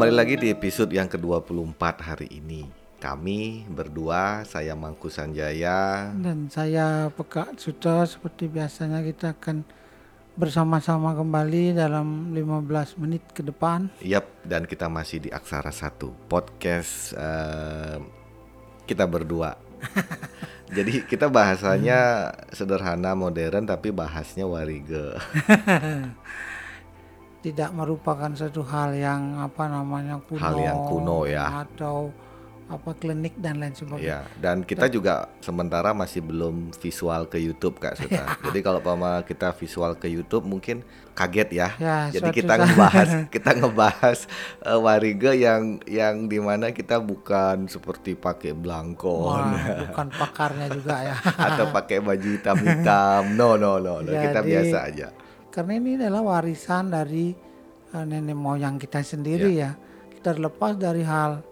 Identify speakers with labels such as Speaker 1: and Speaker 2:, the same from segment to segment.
Speaker 1: kembali lagi di episode yang ke-24 hari ini. Kami berdua, saya Mangku Sanjaya.
Speaker 2: Dan saya Pekak Suto, seperti biasanya kita akan bersama-sama kembali dalam 15 menit ke depan.
Speaker 1: Yap, dan kita masih di Aksara 1, podcast eh, kita berdua. Jadi kita bahasanya sederhana, modern, tapi bahasnya warige.
Speaker 2: Tidak merupakan satu hal yang apa namanya kuno.
Speaker 1: Hal yang kuno, ya.
Speaker 2: Atau apa klinik dan lain
Speaker 1: Ya,
Speaker 2: sebagainya.
Speaker 1: dan kita juga sementara masih belum visual ke YouTube Kak Suta. Jadi kalau pama kita visual ke YouTube mungkin kaget ya.
Speaker 2: Ya,
Speaker 1: Jadi kita
Speaker 2: saat.
Speaker 1: ngebahas kita ngebahas eh, warige yang yang di mana kita bukan seperti pakai belangkon
Speaker 2: Wah, bukan pakarnya juga ya.
Speaker 1: atau pakai baju hitam-hitam. No no no, no. kita
Speaker 2: Jadi,
Speaker 1: biasa aja.
Speaker 2: Karena ini adalah warisan dari eh, nenek moyang kita sendiri ya. Kita terlepas dari hal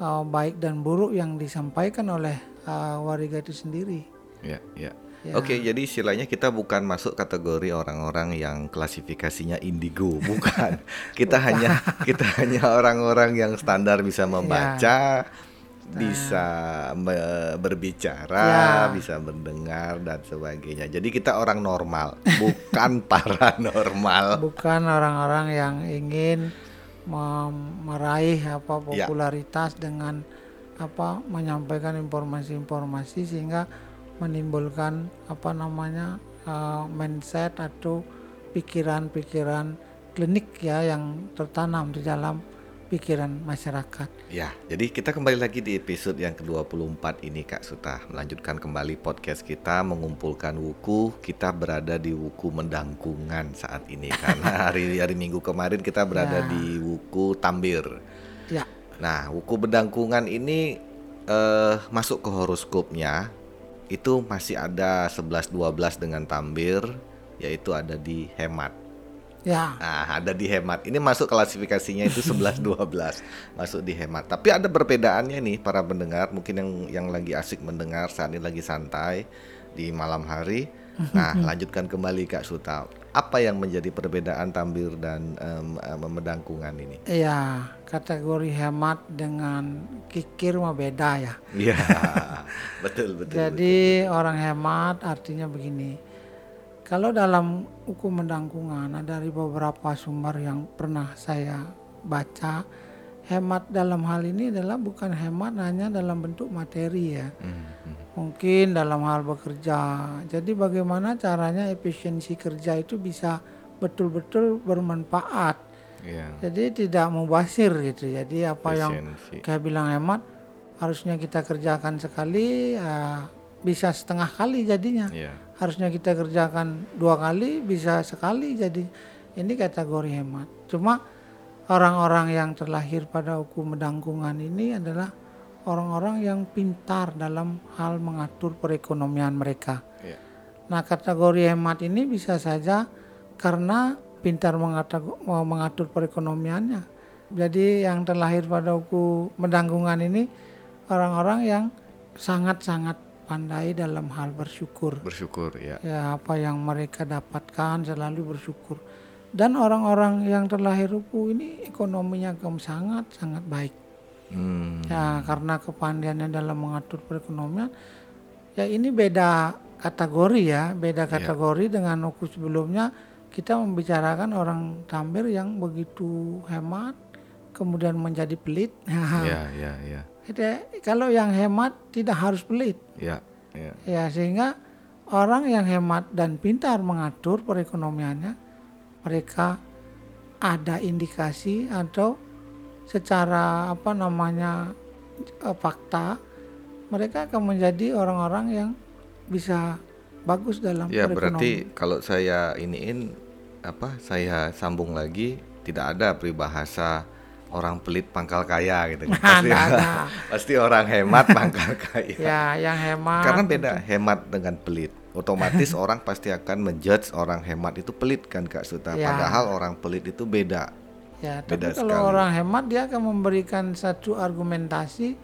Speaker 2: eh, baik dan buruk yang disampaikan oleh eh, warga itu sendiri.
Speaker 1: Ya, ya.
Speaker 2: Ya.
Speaker 1: Oke, jadi istilahnya kita bukan masuk kategori orang-orang yang klasifikasinya indigo, bukan. Kita hanya kita hanya orang-orang yang standar bisa membaca, bisa me- berbicara,
Speaker 2: Ya.
Speaker 1: bisa mendengar dan sebagainya. Jadi kita orang normal, bukan paranormal.
Speaker 2: Bukan orang-orang yang ingin meraih apa
Speaker 1: Ya.
Speaker 2: popularitas dengan apa menyampaikan informasi-informasi sehingga menimbulkan apa namanya eh, mindset atau pikiran-pikiran klinik ya yang tertanam di dalam pikiran masyarakat.
Speaker 1: Ya, jadi kita kembali lagi di episode yang ke-24 ini Kak Suta. Melanjutkan kembali podcast kita mengumpulkan wuku. Kita berada di wuku mendangkungan saat ini Karena hari hari Minggu kemarin kita berada
Speaker 2: Ya.
Speaker 1: di wuku Tambir.
Speaker 2: Ya,
Speaker 1: Nah, wuku mendangkungan ini eh, masuk ke horoskopnya Itu masih ada 11-12 dengan Tambir Yaitu ada di hemat
Speaker 2: ya,
Speaker 1: Nah, ada di hemat. Ini masuk klasifikasinya itu 11 12. Masuk di hemat. Tapi ada perbedaannya nih para pendengar, mungkin yang yang lagi asik mendengar saat ini lagi santai di malam hari. Nah, lanjutkan kembali Kak Suta. Apa yang menjadi perbedaan tambir dan em, em, medangkungan ini?
Speaker 2: ya kategori hemat dengan kikir mah beda ya.
Speaker 1: Iya. betul betul.
Speaker 2: Jadi orang hemat artinya begini. Kalau dalam hukum mendangkungan ada dari beberapa sumber yang pernah saya baca, hemat dalam hal ini adalah bukan hemat hanya dalam bentuk materi ya.
Speaker 1: Hmm, hmm.
Speaker 2: Mungkin dalam hal bekerja. Jadi bagaimana caranya efisiensi kerja itu bisa betul-betul bermanfaat.
Speaker 1: Iya.
Speaker 2: Jadi tidak mubasir gitu. Jadi apa yang
Speaker 1: Efisiensi.
Speaker 2: kayak bilang hemat harusnya kita kerjakan sekali ya, bisa setengah kali jadinya
Speaker 1: Iya.
Speaker 2: Harusnya kita kerjakan dua kali bisa sekali jadi ini kategori hemat cuma orang-orang yang terlahir pada hukum mendangkungan ini adalah orang-orang yang pintar dalam hal mengatur perekonomian mereka
Speaker 1: Iya.
Speaker 2: Nah, kategori hemat ini bisa saja karena pintar mengatur, mengatur perekonomiannya. Jadi yang terlahir pada hukum mendangkungan ini orang-orang yang sangat-sangat pandai dalam hal bersyukur.
Speaker 1: Bersyukur ya.
Speaker 2: Ya, apa yang mereka dapatkan selalu bersyukur. Dan orang-orang yang terlahir hukum ini ekonominya gem sangat sangat baik.
Speaker 1: Hmm.
Speaker 2: Ya, karena kepandaiannya dalam mengatur perekonomian, ya ini beda kategori ya, beda kategori dengan hukum sebelumnya kita membicarakan orang Tambir yang begitu hemat, kemudian menjadi pelit.
Speaker 1: Ya, ya, ya.
Speaker 2: Jadi, kalau yang hemat tidak harus pelit,
Speaker 1: Ya, ya.
Speaker 2: ya sehingga orang yang hemat dan pintar mengatur perekonomiannya, mereka ada indikasi atau secara apa namanya eh, fakta mereka akan menjadi orang-orang yang bisa bagus dalam
Speaker 1: Ya
Speaker 2: perekonomian.
Speaker 1: berarti kalau saya iniin apa saya sambung lagi tidak ada peribahasa orang pelit pangkal kaya gitu kan. Pasti,
Speaker 2: Nggak ada.
Speaker 1: pasti orang hemat pangkal kaya.
Speaker 2: ya yang hemat
Speaker 1: Karena beda hemat dengan pelit. Otomatis orang pasti akan menjudge orang hemat itu pelit kan Kak Suta.
Speaker 2: Ya.
Speaker 1: Padahal orang pelit itu beda.
Speaker 2: ya tapi
Speaker 1: beda
Speaker 2: kalau
Speaker 1: sekali.
Speaker 2: orang hemat dia akan memberikan satu argumentasi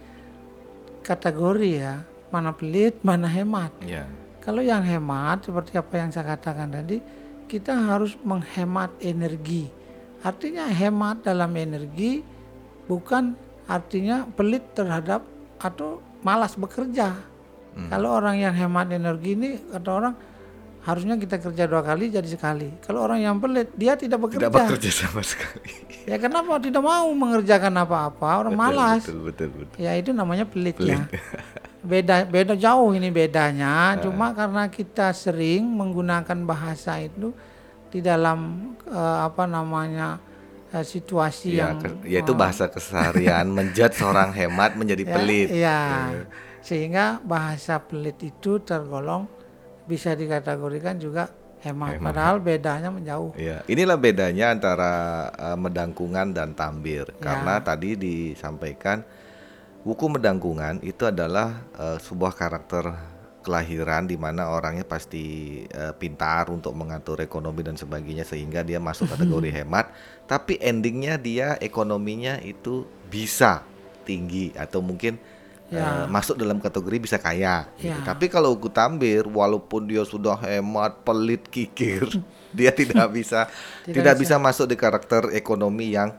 Speaker 2: kategori ya mana pelit mana hemat
Speaker 1: Ya.
Speaker 2: Kalau yang hemat seperti apa yang saya katakan tadi, kita harus menghemat energi. Artinya hemat dalam energi bukan artinya pelit terhadap atau malas bekerja.
Speaker 1: Hmm.
Speaker 2: Kalau orang yang hemat energi ini kata orang harusnya kita kerja dua kali jadi sekali. Kalau orang yang pelit dia tidak bekerja.
Speaker 1: Tidak bekerja sama sekali.
Speaker 2: Ya kenapa tidak mau mengerjakan apa-apa? Orang
Speaker 1: Betul,
Speaker 2: malas.
Speaker 1: Betul betul betul.
Speaker 2: Ya itu namanya pelit,
Speaker 1: Pelit.
Speaker 2: ya. Beda beda jauh ini bedanya. Cuma karena kita sering menggunakan bahasa itu di dalam eh, apa namanya eh, situasi
Speaker 1: Ya,
Speaker 2: yang
Speaker 1: ke- yaitu bahasa keseharian menjudge seorang hemat menjadi
Speaker 2: ya,
Speaker 1: pelit.
Speaker 2: ya. Sehingga bahasa pelit itu tergolong bisa dikategorikan juga hemat.
Speaker 1: Hemat.
Speaker 2: Padahal bedanya menjauh.
Speaker 1: Iya, inilah bedanya antara eh, medangkungan dan tambir.
Speaker 2: Ya.
Speaker 1: Karena tadi disampaikan buku medangkungan itu adalah eh, sebuah karakter kelahiran di mana orangnya pasti eh, pintar untuk mengatur ekonomi dan sebagainya sehingga dia masuk kategori hemat. Tapi endingnya dia ekonominya itu bisa tinggi atau mungkin
Speaker 2: Ya.
Speaker 1: eh, masuk dalam kategori bisa kaya. gitu.
Speaker 2: Ya.
Speaker 1: Tapi kalau buku tambir, walaupun dia sudah hemat, pelit, kikir, dia tidak bisa
Speaker 2: Tidak
Speaker 1: tidak, bisa. masuk di karakter ekonomi yang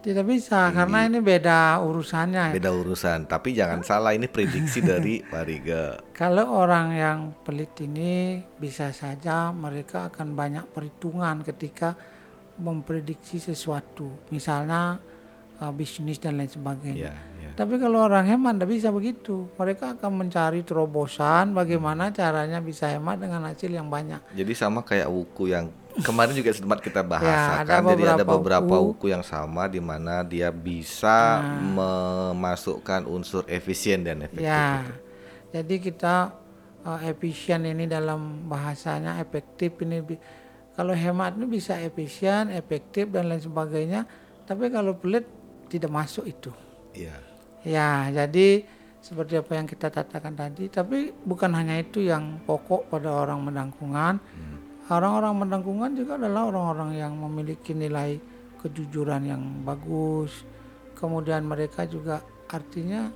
Speaker 2: Tidak bisa karena ini beda urusannya.
Speaker 1: beda urusan. Tapi jangan salah, ini prediksi dari Pak Riga.
Speaker 2: Kalau orang yang pelit ini bisa saja mereka akan banyak perhitungan ketika memprediksi sesuatu, misalnya uh, bisnis dan lain sebagainya.
Speaker 1: Ya, ya.
Speaker 2: Tapi kalau orang hemat tidak bisa begitu. Mereka akan mencari terobosan bagaimana caranya bisa hemat dengan hasil yang banyak.
Speaker 1: Jadi sama kayak wuku yang kemarin juga sempat kita
Speaker 2: Ya,
Speaker 1: bahasakan.
Speaker 2: ada
Speaker 1: Jadi ada
Speaker 2: beberapa wuku.
Speaker 1: wuku yang sama di mana dia bisa
Speaker 2: Nah.
Speaker 1: memasukkan unsur efisien dan efektif.
Speaker 2: Ya,
Speaker 1: itu.
Speaker 2: jadi kita uh, efisien ini dalam bahasanya efektif ini kalau hemat ini bisa efisien, efektif dan lain sebagainya. Tapi kalau pelit tidak masuk itu.
Speaker 1: Iya.
Speaker 2: Ya, jadi seperti apa yang kita katakan tadi. Tapi bukan hanya itu yang pokok pada orang mendangkungan. Orang-orang mendangkungan juga adalah orang-orang yang memiliki nilai kejujuran yang bagus. Kemudian mereka juga artinya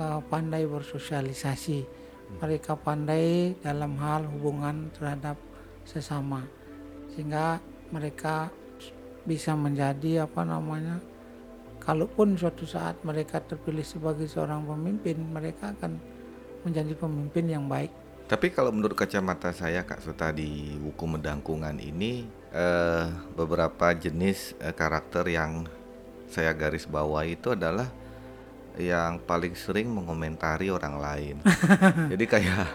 Speaker 2: eh, pandai bersosialisasi. Mereka pandai dalam hal hubungan terhadap sesama. Sehingga mereka bisa menjadi apa namanya kalaupun suatu saat mereka terpilih sebagai seorang pemimpin, mereka akan menjadi pemimpin yang baik.
Speaker 1: Tapi kalau menurut kacamata saya Kak Suta di buku Medangkungan ini eh, beberapa jenis eh, karakter yang saya garis bawahi itu adalah yang paling sering mengomentari orang lain. Jadi kayak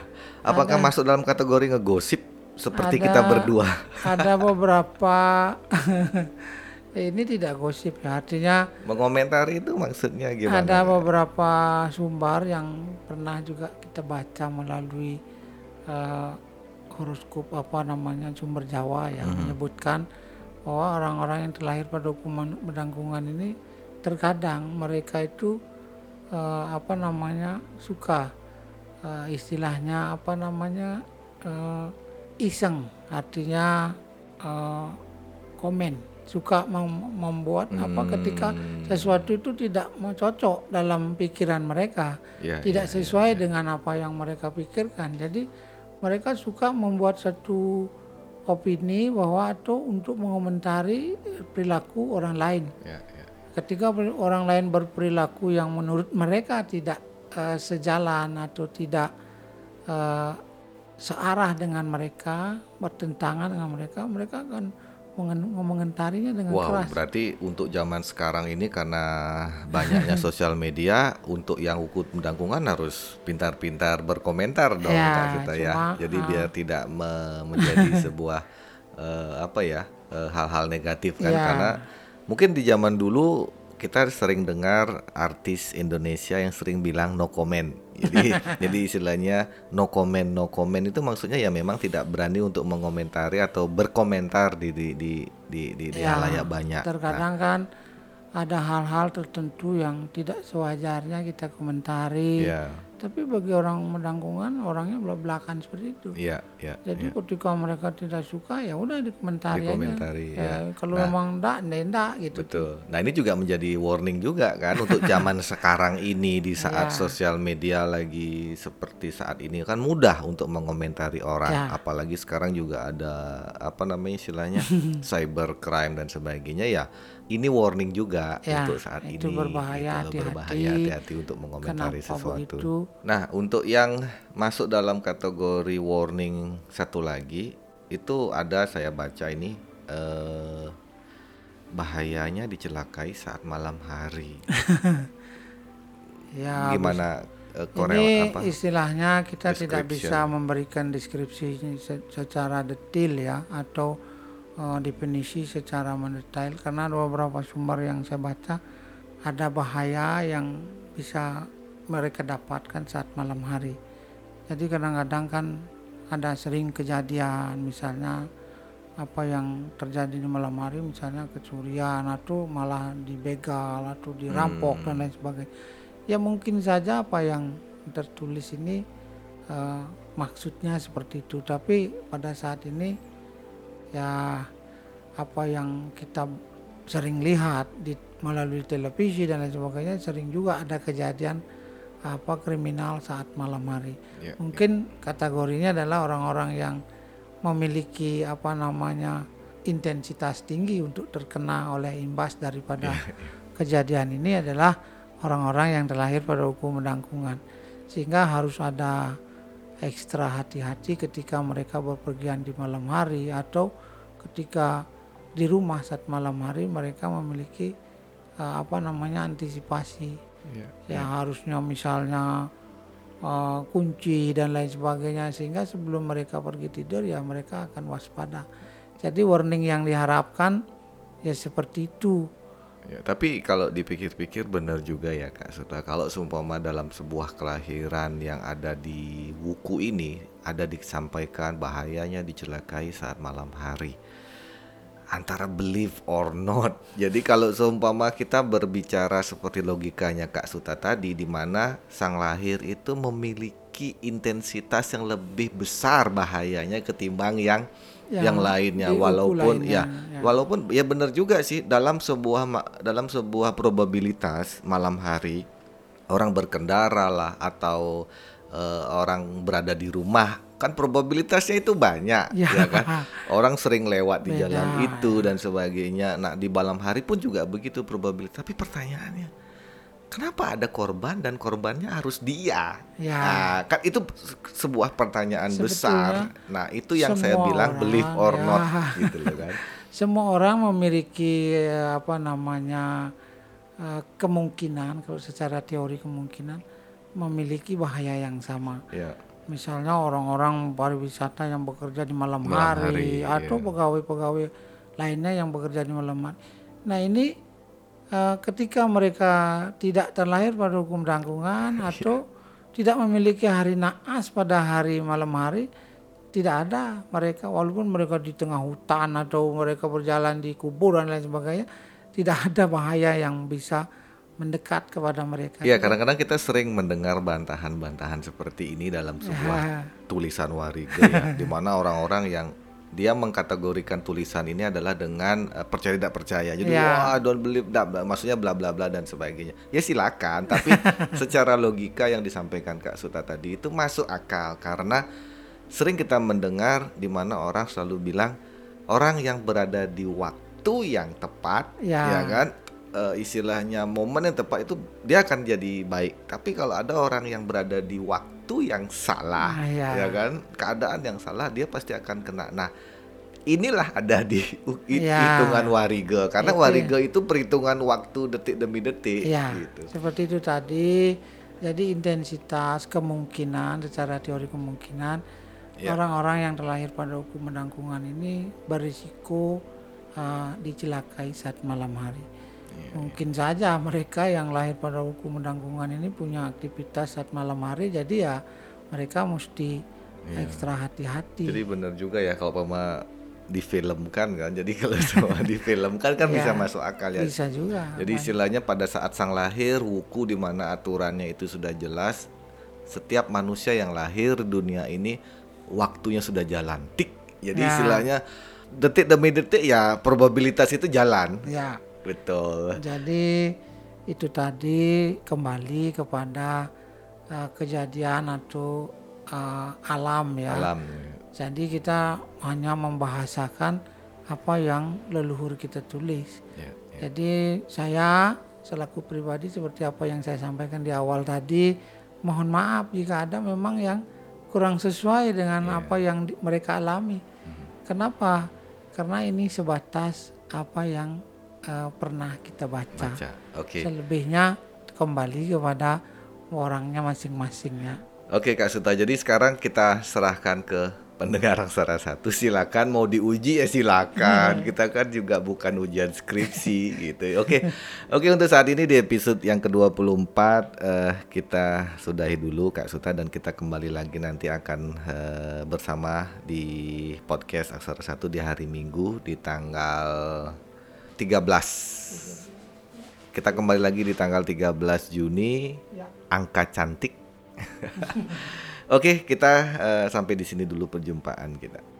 Speaker 1: apakah masuk dalam kategori ngegosip seperti kita
Speaker 2: Ada-
Speaker 1: berdua?
Speaker 2: Ada beberapa ini tidak gosip ya, artinya
Speaker 1: Mengomentari itu maksudnya gimana?
Speaker 2: ada beberapa sumber yang pernah juga kita baca melalui eh, horoskop apa namanya sumber Jawa yang menyebutkan bahwa orang-orang yang terlahir pada hukuman medangkungan ini terkadang mereka itu eh, apa namanya suka eh, istilahnya apa namanya eh, iseng artinya eh, komen suka mem- membuat apa ketika sesuatu itu tidak mau cocok dalam pikiran mereka
Speaker 1: Ya,
Speaker 2: tidak
Speaker 1: ya,
Speaker 2: sesuai dengan apa yang mereka pikirkan. Jadi mereka suka membuat satu opini bahwa atau untuk mengomentari perilaku orang lain.
Speaker 1: Ya, ya.
Speaker 2: ketika orang lain berperilaku yang menurut mereka tidak eh, sejalan atau tidak eh, searah dengan mereka, bertentangan dengan mereka, mereka akan mengomentarinya dengan
Speaker 1: Wow,
Speaker 2: keras.
Speaker 1: berarti untuk zaman sekarang ini karena banyaknya sosial media, untuk yang ukut mendangkungan harus pintar-pintar berkomentar dong,
Speaker 2: Ya,
Speaker 1: Kak ya. Jadi
Speaker 2: ah.
Speaker 1: biar tidak me- menjadi sebuah eh, apa ya eh, hal-hal negatif kan,
Speaker 2: Ya.
Speaker 1: karena mungkin di zaman dulu kita sering dengar artis Indonesia yang sering bilang no comment. Jadi jadi istilahnya no comment no comment itu maksudnya ya memang tidak berani untuk mengomentari atau berkomentar di di di di di, di
Speaker 2: Ya,
Speaker 1: halayak banyak.
Speaker 2: Terkadang kan ada hal-hal tertentu yang tidak sewajarnya kita komentari.
Speaker 1: Ya.
Speaker 2: Tapi bagi orang mendangkungan orangnya belak-belakan seperti itu.
Speaker 1: Iya, iya.
Speaker 2: Jadi
Speaker 1: iya.
Speaker 2: ketika mereka tidak suka ya udah dikomentari,
Speaker 1: Dikomentari,
Speaker 2: aja.
Speaker 1: ya.
Speaker 2: kalau
Speaker 1: Nah.
Speaker 2: memang enggak, enggak, gitu.
Speaker 1: Betul. Nah ini juga menjadi warning juga kan untuk zaman sekarang ini di saat
Speaker 2: Ya.
Speaker 1: sosial media lagi seperti saat ini kan mudah untuk mengomentari orang.
Speaker 2: Ya.
Speaker 1: Apalagi sekarang juga ada apa namanya istilahnya cybercrime dan sebagainya ya. Ini warning juga
Speaker 2: Ya,
Speaker 1: untuk saat
Speaker 2: itu
Speaker 1: ini.
Speaker 2: berbahaya,
Speaker 1: gitu berbahaya
Speaker 2: hati-hati.
Speaker 1: hati-hati untuk mengomentari
Speaker 2: Kenapa
Speaker 1: sesuatu.
Speaker 2: begitu?
Speaker 1: Nah, untuk yang masuk dalam kategori warning satu lagi itu ada saya baca ini eh bahayanya dicelakai saat malam hari.
Speaker 2: Ya,
Speaker 1: Gimana eh, Korea
Speaker 2: Ini
Speaker 1: apa?
Speaker 2: istilahnya kita tidak bisa memberikan deskripsi se- secara detail ya atau eh, definisi secara mendetail karena ada beberapa sumber yang saya baca ada bahaya yang bisa mereka dapatkan saat malam hari. Jadi kadang-kadang kan ada sering kejadian misalnya apa yang terjadi di malam hari misalnya kecurian atau malah dibegal atau dirampok dan lain sebagainya. Ya mungkin saja apa yang tertulis ini eh, maksudnya seperti itu. Tapi pada saat ini ya apa yang kita sering lihat di melalui televisi dan lain sebagainya sering juga ada kejadian apa kriminal saat malam hari.
Speaker 1: Ya,
Speaker 2: mungkin kategorinya adalah orang-orang yang memiliki apa namanya intensitas tinggi untuk terkena oleh imbas daripada kejadian ini adalah orang-orang yang terlahir pada hukum mendangkungan sehingga harus ada ekstra hati-hati ketika mereka berpergian di malam hari atau ketika di rumah saat malam hari mereka memiliki eh, apa namanya antisipasi
Speaker 1: ya.
Speaker 2: yang harusnya misalnya uh, kunci dan lain sebagainya sehingga sebelum mereka pergi tidur ya mereka akan waspada. Jadi warning yang diharapkan ya seperti itu.
Speaker 1: Ya, tapi kalau dipikir-pikir benar juga ya Kak Suta. Kalau seumpama dalam sebuah kelahiran yang ada di buku ini ada disampaikan bahayanya dicelakai saat malam hari. Antara believe or not. Jadi kalau seumpama kita berbicara seperti logikanya Kak Suta tadi di mana sang lahir itu memiliki intensitas yang lebih besar bahayanya ketimbang yang
Speaker 2: Yang
Speaker 1: yang, lainnya walaupun
Speaker 2: lainnya,
Speaker 1: ya
Speaker 2: ya.
Speaker 1: walaupun ya benar juga sih dalam sebuah dalam sebuah probabilitas malam hari orang berkendara lah atau eh, orang berada di rumah kan probabilitasnya itu banyak
Speaker 2: Ya.
Speaker 1: ya kan orang sering lewat di
Speaker 2: Beda,
Speaker 1: jalan itu dan sebagainya nah di malam hari pun juga begitu probabilitas tapi pertanyaannya kenapa ada korban dan korbannya harus dia
Speaker 2: Ya.
Speaker 1: Nah, kan itu se- sebuah pertanyaan
Speaker 2: Sebetulnya
Speaker 1: besar nah itu yang saya bilang believe or
Speaker 2: orang,
Speaker 1: not
Speaker 2: ya.
Speaker 1: gitu loh kan
Speaker 2: Semua orang memiliki eh, apa namanya eh, kemungkinan kalau secara teori kemungkinan memiliki bahaya yang sama.
Speaker 1: ya
Speaker 2: Misalnya orang-orang pariwisata yang bekerja di malam,
Speaker 1: Malam
Speaker 2: hari,
Speaker 1: hari,
Speaker 2: atau
Speaker 1: iya.
Speaker 2: pegawai-pegawai lainnya yang bekerja di malam hari. Nah ini eh, ketika mereka tidak terlahir pada hukum tanggungan atau tidak memiliki hari naas pada hari malam hari, tidak ada mereka walaupun mereka di tengah hutan atau mereka berjalan di kubur dan lain sebagainya, tidak ada bahaya yang bisa mendekat kepada mereka.
Speaker 1: Iya, kadang-kadang kita sering mendengar bantahan-bantahan seperti ini dalam sebuah
Speaker 2: Ya.
Speaker 1: tulisan Wariga ya, di mana orang-orang yang dia mengkategorikan tulisan ini adalah dengan eh, percaya tidak percaya. Jadi
Speaker 2: Ya.
Speaker 1: wah don't believe that, maksudnya bla bla bla dan sebagainya. Ya silakan, tapi secara logika yang disampaikan Kak Suta tadi itu masuk akal karena sering kita mendengar di mana orang selalu bilang orang yang berada di waktu yang tepat
Speaker 2: Ya.
Speaker 1: ya kan eh, istilahnya momen yang tepat itu dia akan jadi baik. Tapi kalau ada orang yang berada di waktu yang salah,
Speaker 2: Ah, ya.
Speaker 1: ya kan, keadaan yang salah dia pasti akan kena. Nah, inilah ada di
Speaker 2: Ya.
Speaker 1: hitungan wariga karena
Speaker 2: Itu
Speaker 1: wariga itu perhitungan waktu detik demi detik
Speaker 2: Ya,
Speaker 1: gitu.
Speaker 2: seperti itu tadi. Jadi intensitas kemungkinan secara teori kemungkinan
Speaker 1: Ya.
Speaker 2: orang-orang yang terlahir pada hukum mendangkungan ini berisiko uh, dicelakai saat malam hari.
Speaker 1: Iya,
Speaker 2: Mungkin saja mereka yang lahir pada hukum mendangkungan ini punya aktivitas saat malam hari, jadi ya mereka mesti ekstra hati-hati.
Speaker 1: Iya. Jadi benar juga ya kalau pama difilmkan kan. Jadi kalau semua difilmkan kan
Speaker 2: Ya,
Speaker 1: bisa masuk akal ya.
Speaker 2: Bisa juga.
Speaker 1: Jadi istilahnya pada saat sang lahir wuku di mana aturannya itu sudah jelas setiap manusia yang lahir dunia ini waktunya sudah jalan tik jadi
Speaker 2: Ya.
Speaker 1: istilahnya detik demi detik ya probabilitas itu jalan
Speaker 2: Ya,
Speaker 1: betul
Speaker 2: jadi itu tadi kembali kepada eh, kejadian atau eh, alam ya.
Speaker 1: alam
Speaker 2: Jadi kita hanya membahasakan apa yang leluhur kita tulis.
Speaker 1: ya, ya.
Speaker 2: Jadi saya selaku pribadi seperti apa yang saya sampaikan di awal tadi, mohon maaf jika ada memang yang kurang sesuai dengan apa yang di- mereka alami. Kenapa? Karena ini sebatas apa yang eh, pernah kita baca.
Speaker 1: baca oke
Speaker 2: Selebihnya kembali kepada orangnya masing-masing ya.
Speaker 1: Oke Kak Suta, jadi sekarang kita serahkan ke pendengar aksara satu. Silakan mau diuji ya silakan. Kita kan juga bukan ujian skripsi gitu. Oke, oke untuk saat ini di episode yang ke-24 eh, kita sudahi dulu Kak Suta dan kita kembali lagi nanti akan eh, bersama di podcast aksara satu di hari Minggu di tanggal 13. Kita kembali lagi di tanggal 13 Juni
Speaker 2: Ya.
Speaker 1: angka cantik. Oke, kita eh, sampai di sini dulu perjumpaan kita.